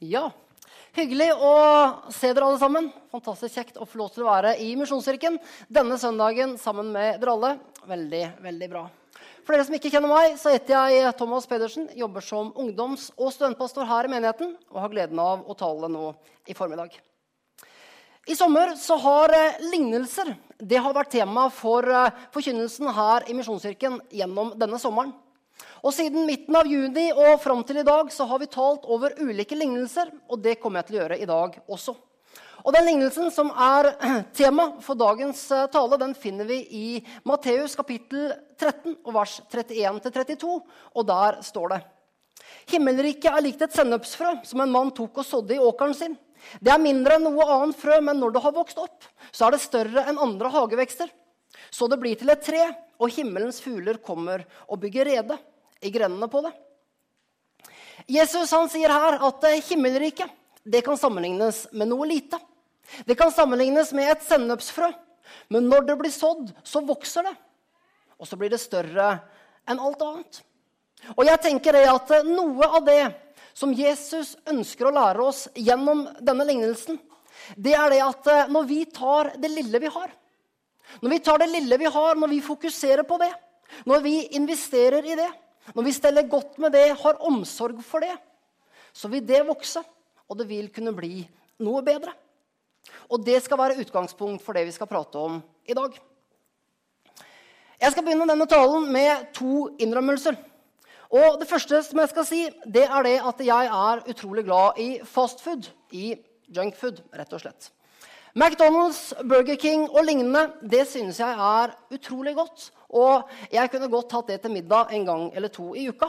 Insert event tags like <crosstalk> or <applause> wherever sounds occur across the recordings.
Ja. Hyggelig å se dere alle sammen. Fantastisk kjekt å få lov til å være i Misjonskirken denne søndagen sammen med dere alle. Veldig, veldig bra. For dere som ikke kjenner meg, så heter jeg Thomas Pedersen. Jobber som ungdoms- og studentpastor her i menigheten og har gleden av å tale nå i formiddag. I sommer så har eh, lignelser det har vært tema for eh, forkynnelsen her i Misjonskirken gjennom denne sommeren. Og Siden midten av juni og fram til i dag så har vi talt over ulike lignelser. Og det kommer jeg til å gjøre i dag også. Og Den lignelsen som er <clears throat> tema for dagens eh, tale, den finner vi i Matteus kapittel 13 og vers 31-32. Og der står det Himmelriket er likt et sennepsfrø som en mann tok og sådde i åkeren sin. Det er mindre enn noe annet frø, men når det har vokst opp, så er det større enn andre hagevekster. Så det blir til et tre, og himmelens fugler kommer og bygger rede i grenene på det. Jesus han sier her at eh, himmelriket det kan sammenlignes med noe lite. Det kan sammenlignes med et sennepsfrø. Men når det blir sådd, så vokser det. Og så blir det større enn alt annet. Og jeg tenker det at eh, noe av det som Jesus ønsker å lære oss gjennom denne lignelsen, det er det at eh, når vi tar det lille vi har, når vi tar det lille vi har, når vi fokuserer på det, når vi investerer i det, når vi steller godt med det, har omsorg for det, så vil det vokse, og det vil kunne bli noe bedre. Og det skal være utgangspunkt for det vi skal prate om i dag. Jeg skal begynne denne talen med to innrømmelser. Og Det første som jeg skal si, det er det at jeg er utrolig glad i fastfood. I junkfood, rett og slett. McDonald's, Burger King og lignende det synes jeg er utrolig godt. Og jeg kunne godt tatt det til middag en gang eller to i uka.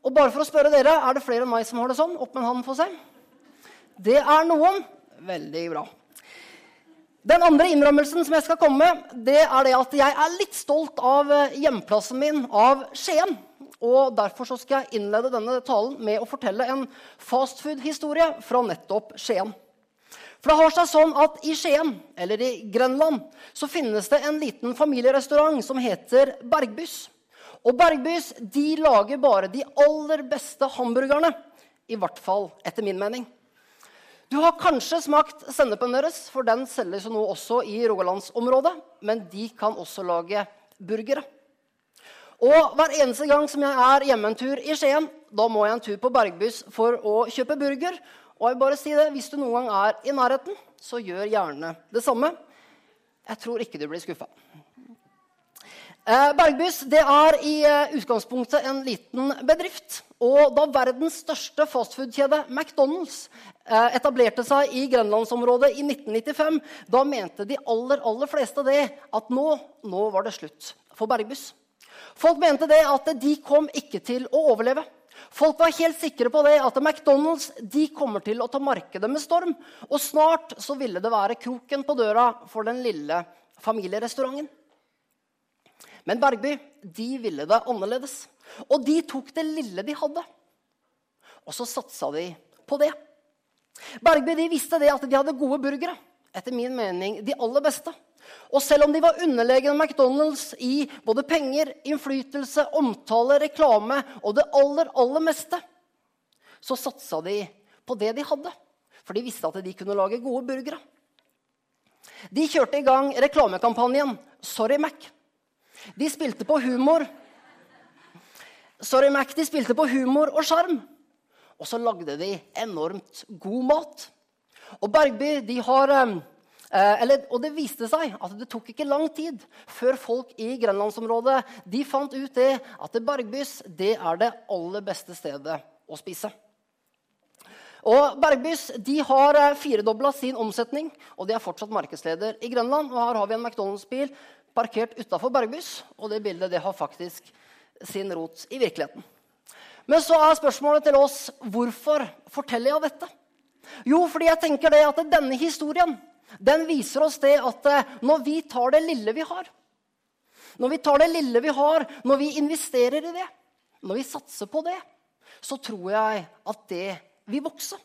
Og bare for å spørre dere, Er det flere enn meg som har det sånn? Opp med en hånd, få se. Det er noen. Veldig bra. Den andre innrømmelsen som jeg skal komme med, det er det at jeg er litt stolt av eh, hjemplassen min, av Skien. Og Derfor så skal jeg innlede denne talen med å fortelle en fastfood-historie fra nettopp Skien. For det har seg sånn at I Skien, eller i Grenland, så finnes det en liten familierestaurant som heter Bergbys. Og Bergbys de lager bare de aller beste hamburgerne. I hvert fall etter min mening. Du har kanskje smakt sennepen deres, for den selges nå også i Rogalandsområdet. Men de kan også lage burgere. Og hver eneste gang som jeg er hjemme en tur i Skien, da må jeg en tur på Bergbys for å kjøpe burger. Og jeg vil bare si det, Hvis du noen gang er i nærheten, så gjør gjerne det samme. Jeg tror ikke du blir skuffa. Eh, Bergbys det er i eh, utgangspunktet en liten bedrift. Og da verdens største fastfood-kjede, McDonald's, eh, etablerte seg i grenlandsområdet i 1995, da mente de aller, aller fleste det at nå, nå var det slutt for Bergbys. Folk mente det at de kom ikke til å overleve. Folk var helt sikre på det at McDonald's de kommer til å ta markedet med storm. Og snart så ville det være kroken på døra for den lille familierestauranten. Men Bergby de ville det annerledes. Og de tok det lille de hadde, og så satsa de på det. Bergby de visste det at de hadde gode burgere. Etter min mening de aller beste. Og selv om de var underlegne McDonald's i både penger, innflytelse, omtale, reklame og det aller, aller meste, så satsa de på det de hadde. For de visste at de kunne lage gode burgere. De kjørte i gang reklamekampanjen Sorry Mac. De spilte på humor. Sorry Mac, de spilte på humor og sjarm. Og så lagde de enormt god mat. Og Bergby de har Eh, eller, og det viste seg at det tok ikke lang tid før folk i grenlandsområdet de fant ut det at Bergbys det er det aller beste stedet å spise. Og Bergbys de har eh, firedobla sin omsetning, og de er fortsatt markedsleder i Grønland. Og her har vi en McDonald's-bil parkert utafor Bergbys, og det bildet det har faktisk sin rot i virkeligheten. Men så er spørsmålet til oss hvorfor forteller jeg dette? Jo, fordi jeg tenker det at denne historien den viser oss det at eh, når vi tar det lille vi har, når vi tar det lille vi har, når vi investerer i det, når vi satser på det, så tror jeg at det vil vokse.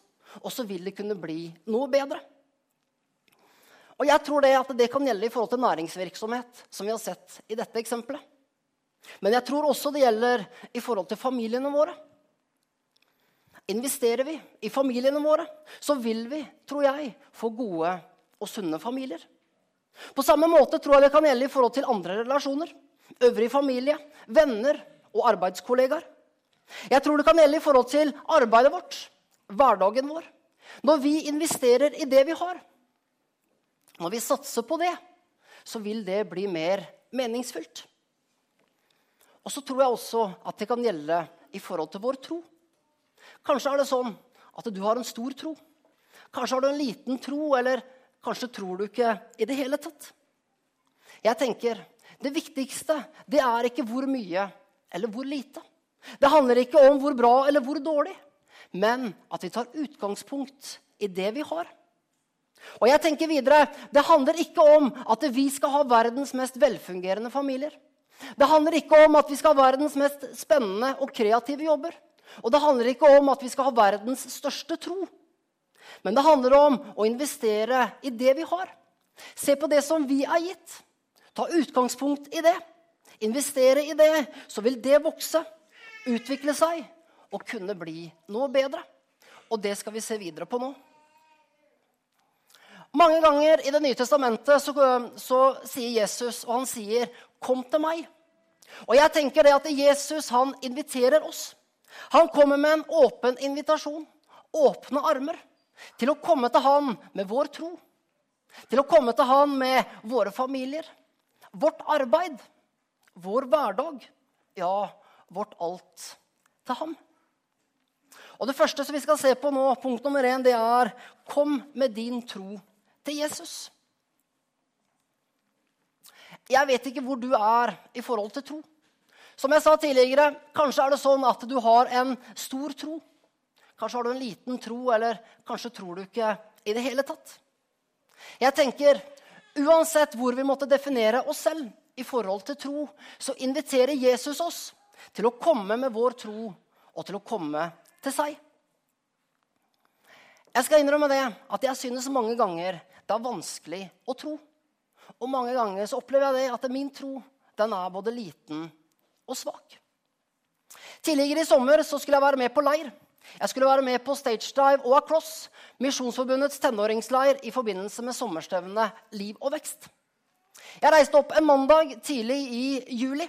Og så vil det kunne bli noe bedre. Og jeg tror det at det kan gjelde i forhold til næringsvirksomhet, som vi har sett i dette eksempelet. Men jeg tror også det gjelder i forhold til familiene våre. Investerer vi i familiene våre, så vil vi, tror jeg, få gode og sunne familier. På samme måte tror jeg det kan gjelde i forhold til andre relasjoner. Øvrig familie, venner og arbeidskollegaer. Jeg tror det kan gjelde i forhold til arbeidet vårt, hverdagen vår. Når vi investerer i det vi har, når vi satser på det, så vil det bli mer meningsfylt. Og så tror jeg også at det kan gjelde i forhold til vår tro. Kanskje er det sånn at du har en stor tro. Kanskje har du en liten tro, eller kanskje tror du ikke i det hele tatt. Jeg tenker, Det viktigste det er ikke hvor mye eller hvor lite. Det handler ikke om hvor bra eller hvor dårlig, men at vi tar utgangspunkt i det vi har. Og jeg tenker videre, Det handler ikke om at vi skal ha verdens mest velfungerende familier. Det handler ikke om at vi skal ha verdens mest spennende og kreative jobber. Og det handler ikke om at vi skal ha verdens største tro. Men det handler om å investere i det vi har. Se på det som vi er gitt. Ta utgangspunkt i det. Investere i det, så vil det vokse, utvikle seg og kunne bli noe bedre. Og det skal vi se videre på nå. Mange ganger i Det nye testamentet så, så sier Jesus, og han sier, 'Kom til meg'. Og jeg tenker det at Jesus han inviterer oss. Han kommer med en åpen invitasjon. Åpne armer. Til å komme til han med vår tro. Til å komme til han med våre familier. Vårt arbeid. Vår hverdag. Ja, vårt alt til ham. Og Det første som vi skal se på nå, punkt nummer én, det er kom med din tro til Jesus. Jeg vet ikke hvor du er i forhold til tro. Som jeg sa tidligere, kanskje er det sånn at du har en stor tro. Kanskje har du en liten tro, eller kanskje tror du ikke i det hele tatt. Jeg tenker, Uansett hvor vi måtte definere oss selv i forhold til tro, så inviterer Jesus oss til å komme med vår tro og til å komme til seg. Jeg skal innrømme det at jeg synes mange ganger det er vanskelig å tro. Og mange ganger så opplever jeg det at min tro den er både liten og svak. Tidligere i sommer så skulle jeg være med på leir. Jeg skulle være med på stage dive og across, Misjonsforbundets tenåringsleir i forbindelse med sommerstevnet Liv og vekst. Jeg reiste opp en mandag tidlig i juli.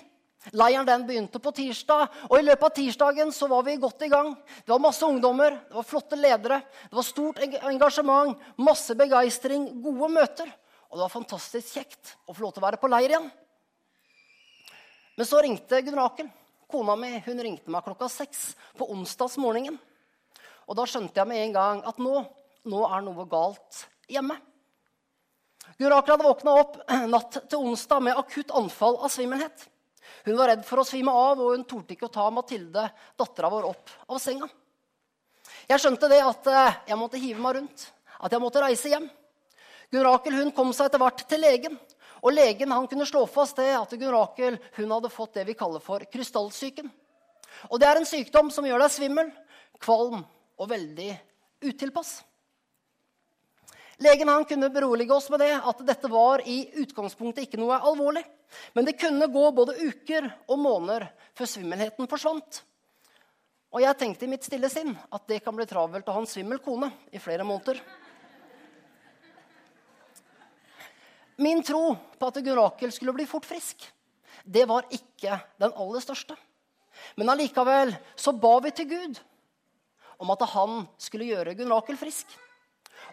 Leiren den begynte på tirsdag, og i løpet av tirsdagen så var vi godt i gang. Det var masse ungdommer, det var flotte ledere, det var stort engasjement, masse begeistring, gode møter. Og det var fantastisk kjekt å få lov til å være på leir igjen. Men så ringte Gunn Rakel. Kona mi hun ringte meg klokka seks på onsdagsmorgenen. Og da skjønte jeg med en gang at nå, nå er noe galt hjemme. Gunn Rakel hadde våkna opp natt til onsdag med akutt anfall av svimmelhet. Hun var redd for å svime av, og hun torde ikke å ta Mathilde, dattera vår, opp av senga. Jeg skjønte det at eh, jeg måtte hive meg rundt, at jeg måtte reise hjem. Gunn Rakel hun kom seg etter hvert til legen. Og legen han kunne slå fast det at Gunn Rakel hun hadde fått det vi kaller for krystallsyken. Og Det er en sykdom som gjør deg svimmel, kvalm og veldig utilpass. Legen han kunne berolige oss med det, at dette var i utgangspunktet ikke noe alvorlig. Men det kunne gå både uker og måneder før svimmelheten forsvant. Og jeg tenkte i mitt stille sinn at det kan bli travelt å ha en svimmel kone i flere måneder. Min tro på at Gunn Rakel skulle bli fort frisk, det var ikke den aller største. Men allikevel så ba vi til Gud om at han skulle gjøre Gunn Rakel frisk.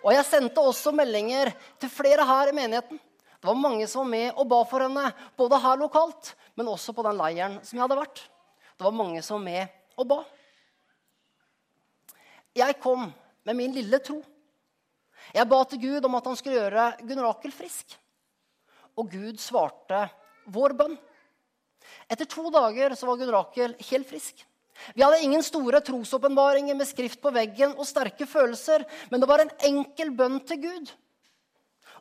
Og jeg sendte også meldinger til flere her i menigheten. Det var mange som var med og ba for henne, både her lokalt, men også på den leiren som jeg hadde vært. Det var mange som var med og ba. Jeg kom med min lille tro. Jeg ba til Gud om at han skulle gjøre Gunn Rakel frisk og Gud svarte vår bønn. Etter to dager så var Gunn Rakel helt frisk. Vi hadde ingen store trosåpenbaringer med skrift på veggen og sterke følelser, men det var en enkel bønn til Gud.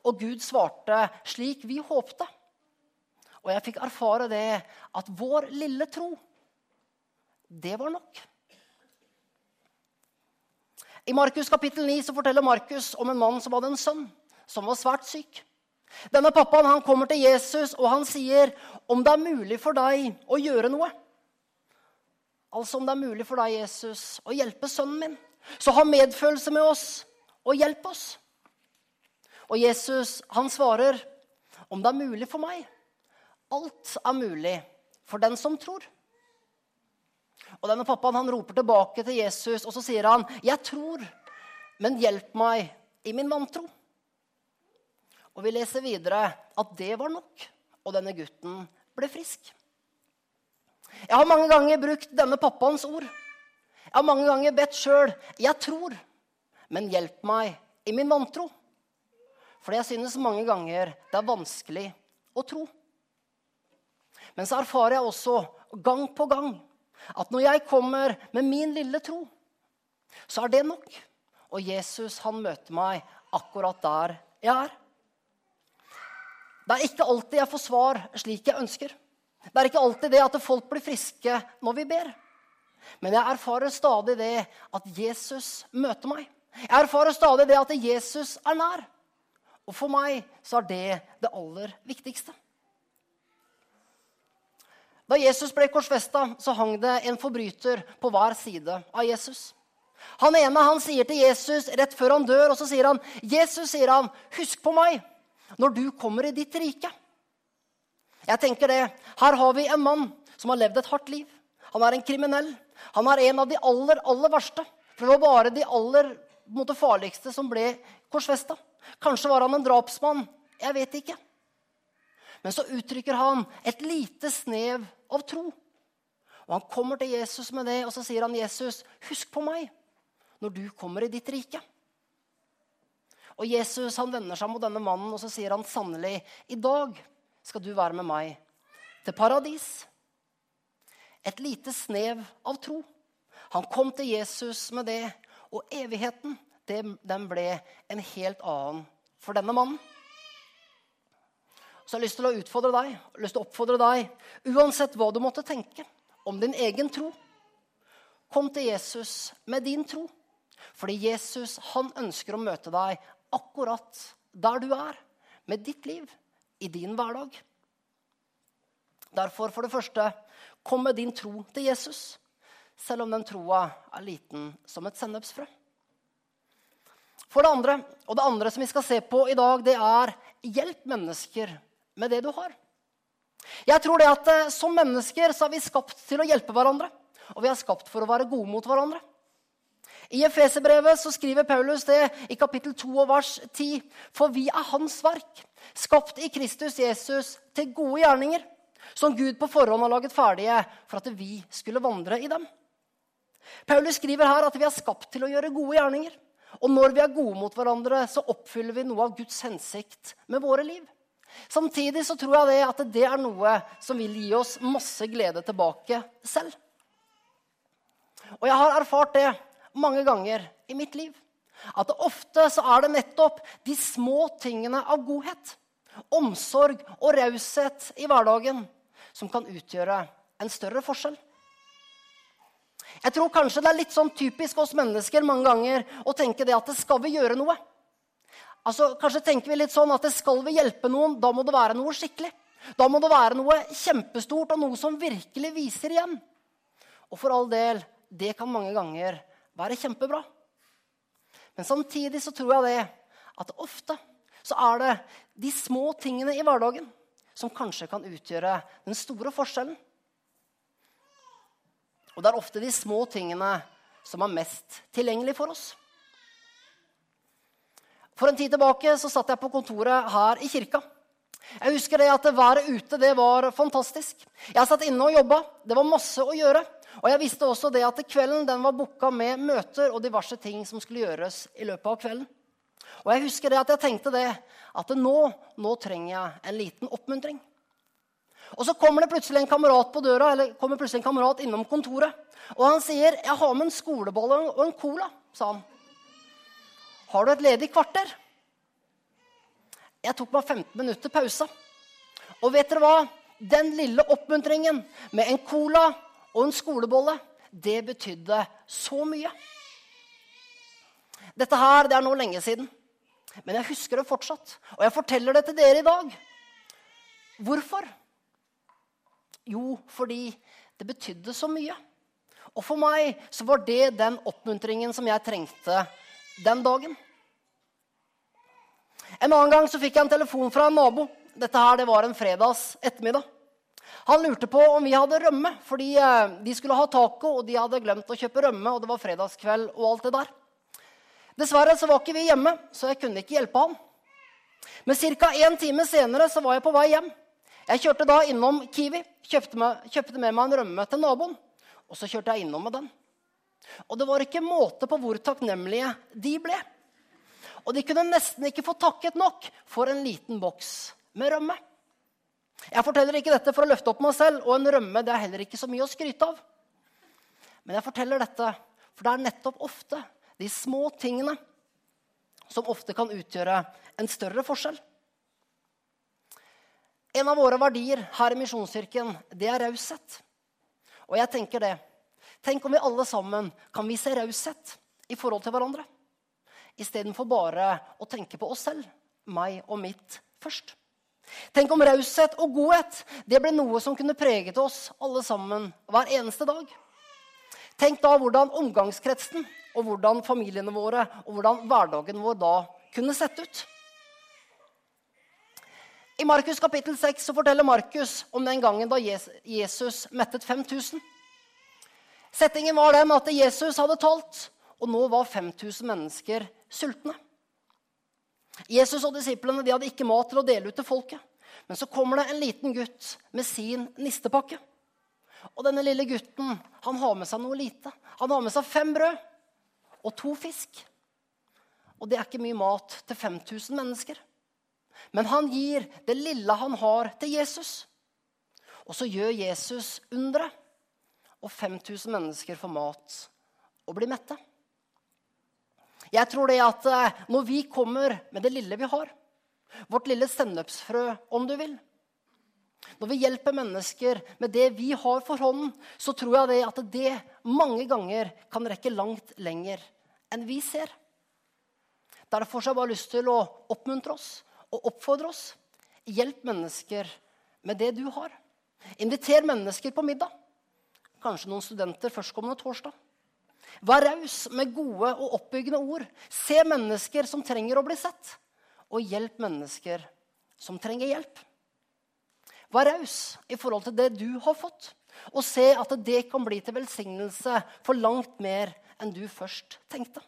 Og Gud svarte slik vi håpte. Og jeg fikk erfare det at vår lille tro, det var nok. I Markus kapittel 9 så forteller Markus om en mann som hadde en sønn som var svært syk. Denne pappaen han kommer til Jesus og han sier, 'Om det er mulig for deg å gjøre noe, Altså om det er mulig for deg, Jesus, å hjelpe sønnen min. Så ha medfølelse med oss og hjelp oss. Og Jesus, han svarer, om det er mulig for meg. Alt er mulig for den som tror. Og denne pappaen han roper tilbake til Jesus, og så sier han, 'Jeg tror, men hjelp meg i min vantro.' Og vi leser videre at det var nok, og denne gutten ble frisk. Jeg har mange ganger brukt denne pappaens ord. Jeg har mange ganger bedt sjøl 'Jeg tror, men hjelp meg i min vantro'. For jeg synes mange ganger det er vanskelig å tro. Men så erfarer jeg også gang på gang at når jeg kommer med min lille tro, så er det nok. Og Jesus han møter meg akkurat der jeg er. Det er ikke alltid jeg får svar slik jeg ønsker. Det er ikke alltid det at folk blir friske når vi ber. Men jeg erfarer stadig det at Jesus møter meg. Jeg erfarer stadig det at Jesus er nær. Og for meg så er det det aller viktigste. Da Jesus ble korsfesta, så hang det en forbryter på hver side av Jesus. Han ene han sier til Jesus rett før han dør, og så sier han, 'Jesus, sier han, husk på meg når du kommer i ditt rike.' Jeg tenker det. Her har vi en mann som har levd et hardt liv. Han er en kriminell. Han er en av de aller, aller verste. For det var bare de aller måte, farligste som ble korsfesta. Kanskje var han en drapsmann. Jeg vet ikke. Men så uttrykker han et lite snev av tro. Og Han kommer til Jesus med det, og så sier han, 'Jesus, husk på meg når du kommer i ditt rike.' Og Jesus han vender seg mot denne mannen og så sier han sannelig, 'I dag skal du være med meg til paradis.' Et lite snev av tro. Han kom til Jesus med det, og evigheten det, den ble en helt annen for denne mannen. Så jeg har lyst til å utfordre deg, lyst til å oppfordre deg, uansett hva du måtte tenke om din egen tro. Kom til Jesus med din tro. Fordi Jesus han ønsker å møte deg akkurat der du er, med ditt liv, i din hverdag. Derfor, for det første, kom med din tro til Jesus, selv om den troa er liten som et sennepsfrø. For det andre, og det andre som vi skal se på i dag, det er hjelp mennesker med det du har. Jeg tror det at eh, Som mennesker så er vi skapt til å hjelpe hverandre. Og vi er skapt for å være gode mot hverandre. I Efeserbrevet så skriver Paulus det i kapittel 2 og vers 10. For vi er hans verk, skapt i Kristus Jesus til gode gjerninger, som Gud på forhånd har laget ferdige for at vi skulle vandre i dem. Paulus skriver her at vi er skapt til å gjøre gode gjerninger. Og når vi er gode mot hverandre, så oppfyller vi noe av Guds hensikt med våre liv. Samtidig så tror jeg det at det er noe som vil gi oss masse glede tilbake selv. Og jeg har erfart det mange ganger i mitt liv. At ofte så er det nettopp de små tingene av godhet, omsorg og raushet i hverdagen som kan utgjøre en større forskjell. Jeg tror kanskje det er litt sånn typisk oss mennesker mange ganger å tenke det at det skal vi gjøre noe. Altså, Kanskje tenker vi litt sånn at det skal vi hjelpe noen, da må det være noe skikkelig. Da må det være noe kjempestort og noe som virkelig viser igjen. Og for all del, det kan mange ganger være kjempebra. Men samtidig så tror jeg det at ofte så er det de små tingene i hverdagen som kanskje kan utgjøre den store forskjellen. Og det er ofte de små tingene som er mest tilgjengelig for oss. For en tid tilbake så satt jeg på kontoret her i kirka. Jeg husker det at været ute det var fantastisk. Jeg satt inne og jobba. Det var masse å gjøre. Og jeg visste også det at kvelden den var booka med møter og diverse ting som skulle gjøres i løpet av kvelden. Og jeg husker det at jeg tenkte det, at nå, nå trenger jeg en liten oppmuntring. Og så kommer det plutselig en kamerat på døra, eller kommer plutselig en kamerat innom kontoret. Og han sier, 'Jeg har med en skolebolle og en cola', sa han. 'Har du et ledig kvarter?' Jeg tok meg 15 minutter pause. Og vet dere hva? Den lille oppmuntringen med en cola og en skolebolle, det betydde så mye. Dette her, det er nå lenge siden. Men jeg husker det fortsatt. Og jeg forteller det til dere i dag. Hvorfor? Jo, fordi det betydde så mye. Og for meg så var det den oppmuntringen som jeg trengte den dagen. En annen gang så fikk jeg en telefon fra en nabo. Dette her, det var en fredags ettermiddag. Han lurte på om vi hadde rømme, fordi eh, de skulle ha taco, og de hadde glemt å kjøpe rømme, og det var fredagskveld og alt det der. Dessverre så var ikke vi hjemme, så jeg kunne ikke hjelpe han. Men ca. en time senere så var jeg på vei hjem. Jeg kjørte da innom Kiwi, kjøpte med, kjøpte med meg en rømme til naboen. Og så kjørte jeg innom med den. Og det var ikke måte på hvor takknemlige de ble. Og de kunne nesten ikke få takket nok for en liten boks med rømme. Jeg forteller ikke dette for å løfte opp meg selv, og en rømme det er heller ikke så mye å skryte av. Men jeg forteller dette, for det er nettopp ofte de små tingene som ofte kan utgjøre en større forskjell. En av våre verdier her i Misjonskirken, det er raushet. Og jeg tenker det. Tenk om vi alle sammen kan vise raushet i forhold til hverandre. Istedenfor bare å tenke på oss selv, meg og mitt, først. Tenk om raushet og godhet det ble noe som kunne preget oss alle sammen hver eneste dag. Tenk da hvordan omgangskretsen og hvordan familiene våre og hvordan hverdagen vår da kunne sett ut. I Markus kapittel 6 så forteller Markus om den gangen da Jesus mettet 5000. Settingen var den at Jesus hadde talt, og nå var 5000 mennesker sultne. Jesus og disiplene de hadde ikke mat til å dele ut til folket. Men så kommer det en liten gutt med sin nistepakke. Og denne lille gutten han har med seg noe lite. Han har med seg fem brød og to fisk. Og det er ikke mye mat til 5000 mennesker. Men han gir det lille han har, til Jesus. Og så gjør Jesus undre. Og 5000 mennesker får mat og blir mette. Jeg tror det at eh, når vi kommer med det lille vi har, vårt lille sennepsfrø, om du vil Når vi hjelper mennesker med det vi har for hånden, så tror jeg det at det mange ganger kan rekke langt lenger enn vi ser. Derfor har jeg bare lyst til å oppmuntre oss og oppfordre oss. Hjelp mennesker med det du har. Inviter mennesker på middag. Kanskje noen studenter førstkommende torsdag. Vær raus med gode og oppbyggende ord. Se mennesker som trenger å bli sett. Og hjelp mennesker som trenger hjelp. Vær raus i forhold til det du har fått, og se at det kan bli til velsignelse for langt mer enn du først tenkte.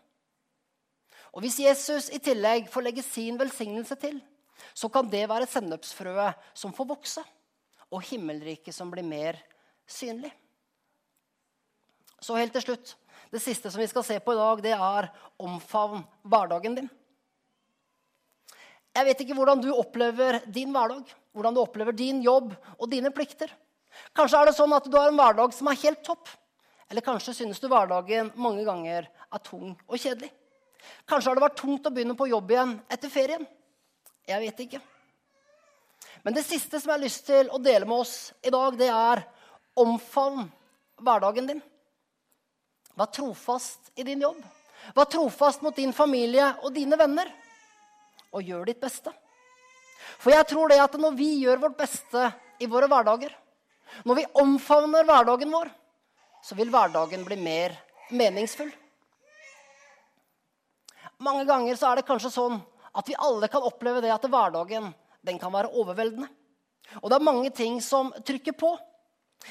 Og Hvis Jesus i tillegg får legge sin velsignelse til, så kan det være sennepsfrøet som får vokse, og himmelriket som blir mer synlig. Så helt til slutt det siste som vi skal se på i dag, det er omfavn hverdagen din. Jeg vet ikke hvordan du opplever din hverdag, hvordan du opplever din jobb og dine plikter. Kanskje er det sånn at du har en hverdag som er helt topp. Eller kanskje synes du hverdagen mange ganger er tung og kjedelig. Kanskje har det vært tungt å begynne på jobb igjen etter ferien. Jeg vet ikke. Men det siste som jeg har lyst til å dele med oss i dag, det er omfavn hverdagen din. Vær trofast i din jobb. Vær trofast mot din familie og dine venner. Og gjør ditt beste. For jeg tror det at når vi gjør vårt beste i våre hverdager, når vi omfavner hverdagen vår, så vil hverdagen bli mer meningsfull. Mange ganger så er det kanskje sånn at vi alle kan oppleve det at hverdagen den kan være overveldende. Og det er mange ting som trykker på.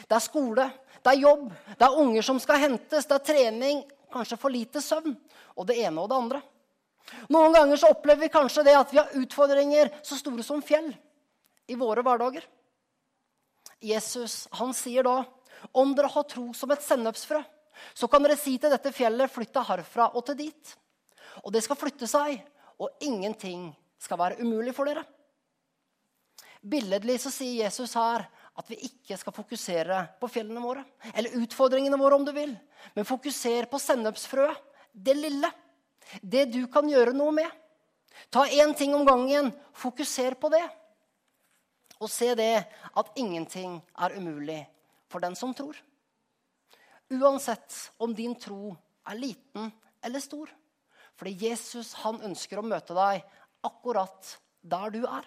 Det er skole, det er jobb, det er unger som skal hentes, det er trening, kanskje for lite søvn, og det ene og det andre. Noen ganger så opplever vi kanskje det at vi har utfordringer så store som fjell i våre hverdager. Jesus han sier da, 'Om dere har tro som et sennepsfrø, så kan dere si til dette fjellet, flytt deg herfra og til dit.' Og det skal flytte seg, og ingenting skal være umulig for dere. Billedlig så sier Jesus her at vi ikke skal fokusere på fjellene våre. Eller utfordringene våre, om du vil. Men fokuser på sennepsfrøet. Det lille. Det du kan gjøre noe med. Ta én ting om gangen. Fokuser på det. Og se det at ingenting er umulig for den som tror. Uansett om din tro er liten eller stor. Fordi Jesus han ønsker å møte deg akkurat der du er.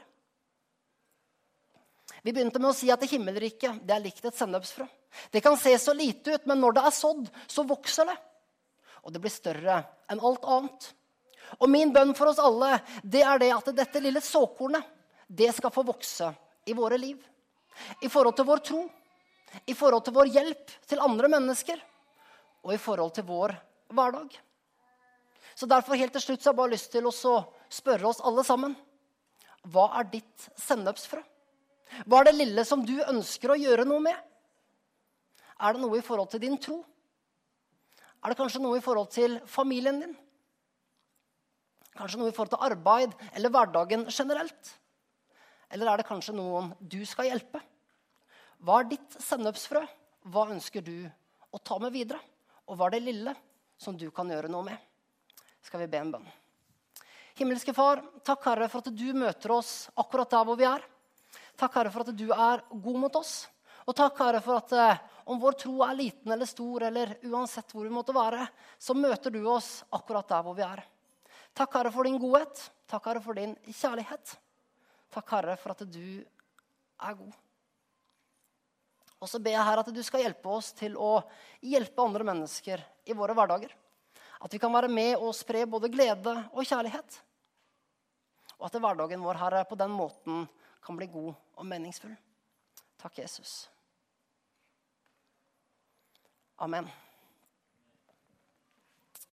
Vi begynte med å si at himmelriket det er likt et sennepsfrø. Det kan se så lite ut, men når det er sådd, så vokser det. Og det blir større enn alt annet. Og min bønn for oss alle det er det at dette lille såkornet det skal få vokse i våre liv. I forhold til vår tro, i forhold til vår hjelp til andre mennesker og i forhold til vår hverdag. Så derfor helt til slutt så har jeg bare lyst til å spørre oss alle sammen. Hva er ditt sennepsfrø? Hva er det lille som du ønsker å gjøre noe med? Er det noe i forhold til din tro? Er det kanskje noe i forhold til familien din? Kanskje noe i forhold til arbeid eller hverdagen generelt? Eller er det kanskje noen du skal hjelpe? Hva er ditt sennepsfrø? Hva ønsker du å ta med videre? Og hva er det lille som du kan gjøre noe med? Skal vi be en bønn? Himmelske Far, takk, Herre, for at du møter oss akkurat der hvor vi er. Takk, Herre, for at du er god mot oss. Og takk, Herre, for at eh, om vår tro er liten eller stor, eller uansett hvor vi måtte være, så møter du oss akkurat der hvor vi er. Takk, Herre, for din godhet. Takk, Herre, for din kjærlighet. Takk, Herre, for at du er god. Og så ber jeg her at du skal hjelpe oss til å hjelpe andre mennesker i våre hverdager. At vi kan være med og spre både glede og kjærlighet. Og at hverdagen vår Herre, på den måten kan bli god og meningsfull. Takk, Jesus. Amen.